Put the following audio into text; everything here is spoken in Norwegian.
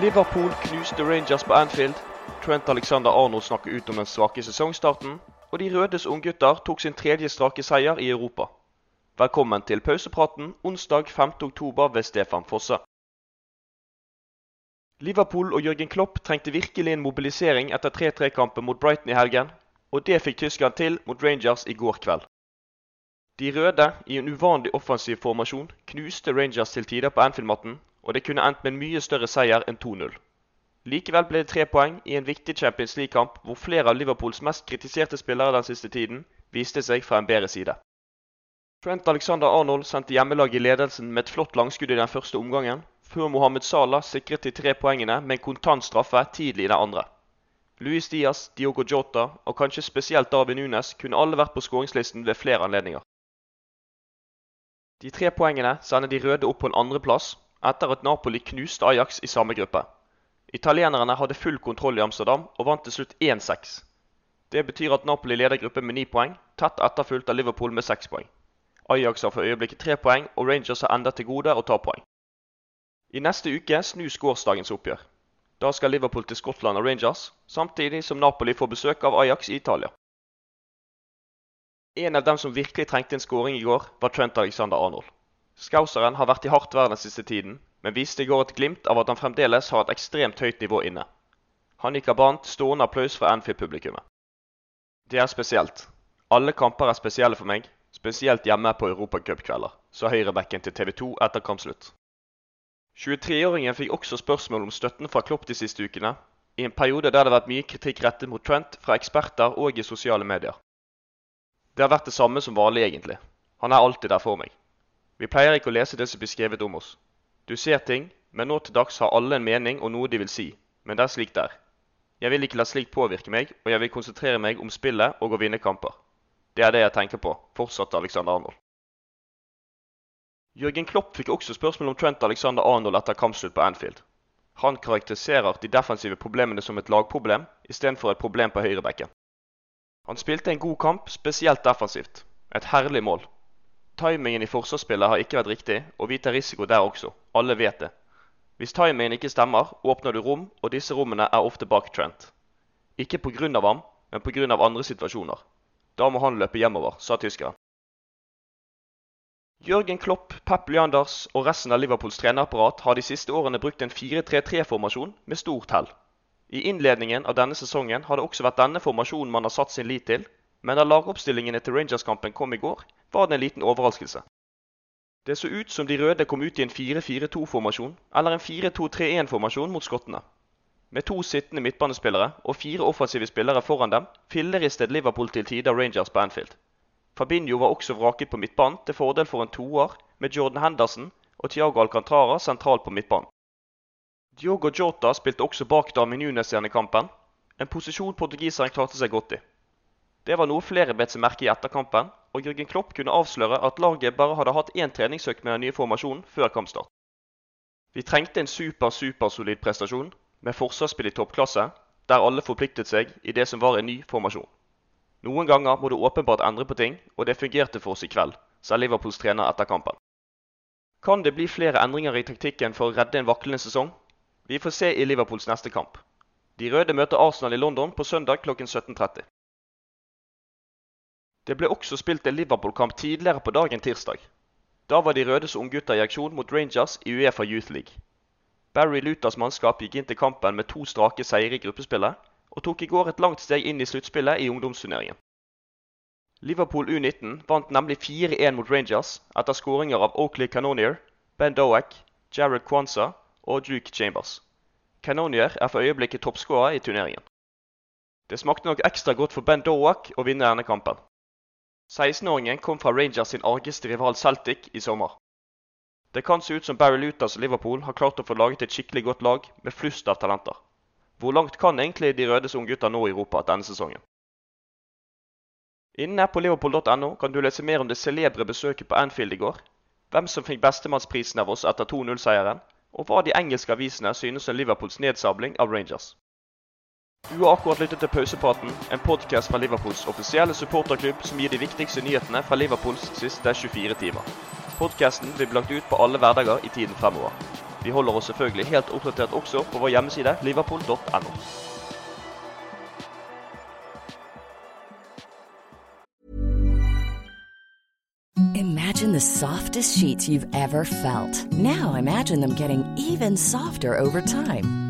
Liverpool knuste Rangers på Anfield. Trent Alexander-Arnold snakker ut om den svake sesongstarten. Og de rødes unggutter tok sin tredje strake seier i Europa. Velkommen til pausepraten onsdag 5.10 ved Stefan Fosse. Liverpool og Jørgen Klopp trengte virkelig en mobilisering etter 3-3-kampen mot Brighton i helgen, og det fikk tyskerne til mot Rangers i går kveld. De røde, i en uvanlig offensiv formasjon, knuste Rangers til tider på Anfield-matten, og det kunne endt med en mye større seier enn 2-0. Likevel ble det tre poeng i en viktig Champions League-kamp hvor flere av Liverpools mest kritiserte spillere den siste tiden viste seg fra en bedre side. Trent Alexander-Arnold sendte hjemmelaget i ledelsen med et flott langskudd i den første omgangen, før Mohammed Salah sikret de tre poengene med en kontant straffe tidlig i den andre. Luis Diaz, Diogo Jota og kanskje spesielt Darwin Nunes kunne alle vært på skåringslisten ved flere anledninger. De tre poengene sender de røde opp på en andreplass, etter at Napoli knuste Ajax i samme gruppe. Italienerne hadde full kontroll i Amsterdam og vant til slutt 1-6. Det betyr at Napoli leder gruppen med ni poeng, tett etterfulgt av Liverpool med seks poeng. Ajax har for øyeblikket tre poeng, og Rangers har enda til gode å ta poeng. I neste uke snus gårsdagens oppgjør. Da skal Liverpool til Skottland og Rangers, samtidig som Napoli får besøk av Ajax i Italia. En av dem som virkelig trengte en skåring i går, var Trent Alexander Arnold. Skauseren har vært i hardt vær den siste tiden, men viste i går et glimt av at han fremdeles har et ekstremt høyt nivå inne. Han gikk av banen til stående applaus fra Anfield-publikummet. Det er spesielt. Alle kamper er spesielle for meg, spesielt hjemme på europacupkvelder, sa høyrebekken til TV 2 etter kampslutt. 23-åringen fikk også spørsmål om støtten fra Klopp de siste ukene, i en periode der det har vært mye kritikk rettet mot Trent fra eksperter og i sosiale medier. Det har vært det samme som vanlig, egentlig. Han er alltid der for meg. Vi pleier ikke å lese det som blir skrevet om oss. Du ser ting, men nå til dags har alle en mening og noe de vil si. Men det er slik det er. Jeg vil ikke la slikt påvirke meg, og jeg vil konsentrere meg om spillet og å vinne kamper. Det er det jeg tenker på, fortsatte Alexander Arnold. Jørgen Klopp fikk også spørsmål om Trent Alexander Arnold etter kampslutt på Anfield. Han karakteriserer de defensive problemene som et lagproblem, istedenfor et problem på høyrebekken. Han spilte en god kamp, spesielt defensivt. Et herlig mål. Timingen i forsvarsspillet har ikke vært riktig, og vi tar risiko der også. Alle vet det. Hvis timingen ikke stemmer, åpner du rom, og disse rommene er ofte bak Trent. Ikke pga. ham, men pga. andre situasjoner. Da må han løpe hjemover, sa tyskeren. Jørgen Klopp, Pep Leanders og resten av Liverpools trenerapparat har de siste årene brukt en 4-3-3-formasjon med stort hell. I innledningen av denne sesongen har det også vært denne formasjonen man har satt sin lit til, men da lagoppstillingene til Rangers-kampen kom i går, var det en liten overraskelse. Det så ut som de røde kom ut i en 4-4-2-formasjon eller en 4-2-3-1-formasjon mot skottene. Med to sittende midtbanespillere og fire offensive spillere foran dem filleristet Liverpool til tider Rangers på Anfield. Fabinho var også vraket på midtbanen til fordel for en toer med Jordan Henderson og Thiago Alcantara sentralt på midtbanen. Diogo Jota spilte også bak Darwin Nunes i kampen, en posisjon portugiseren klarte seg godt i. Det var noe flere bet seg merke i etterkampen, og Jørgen Klopp kunne avsløre at laget bare hadde hatt én treningsøkt med den nye formasjonen før kampstart. Vi trengte en super, supersolid prestasjon, med forsvarsspill i toppklasse, der alle forpliktet seg i det som var en ny formasjon. Noen ganger må du åpenbart endre på ting, og det fungerte for oss i kveld, sa Liverpools trener etter kampen. Kan det bli flere endringer i taktikken for å redde en vaklende sesong? Vi får se i Liverpools neste kamp. De røde møter Arsenal i London på søndag klokken 17.30. Det ble også spilt en Liverpool-kamp tidligere på dagen tirsdag. Da var de rødes unggutter i aksjon mot Rangers i Uefa Youth League. Barry Luthers mannskap gikk inn til kampen med to strake seire i gruppespillet, og tok i går et langt steg inn i sluttspillet i ungdomsturneringen. Liverpool U19 vant nemlig 4-1 mot Rangers etter skåringer av Oakley Canonier, Ben Doak, Jared Kwanza og Duke Chambers. Canonier er for øyeblikket toppskårer i turneringen. Det smakte nok ekstra godt for Ben Doak å vinne denne kampen. 16-åringen kom fra Rangers sin argeste rival Celtic i sommer. Det kan se ut som Barry Luthers Liverpool har klart å få laget et skikkelig godt lag med flust av talenter. Hvor langt kan egentlig de rødes unggutter nå i Europa denne sesongen? Inne på liverpool.no kan du lese mer om det celebre besøket på Anfield i går, hvem som fikk bestemannsprisen av oss etter 2-0-seieren, og hva de engelske avisene synes om Liverpools nedsabling av Rangers. Du har akkurat lyttet til Pausepraten, en podkast fra Liverpools offisielle supporterklubb som gir de viktigste nyhetene fra Liverpools siste 24 timer. Podkasten blir lagt ut på alle hverdager i tiden fremover. Vi holder oss selvfølgelig helt oppdatert også på vår hjemmeside liverpool.no. Imagine the softest sheets you've ever felt. Now imagine them getting even softer over time.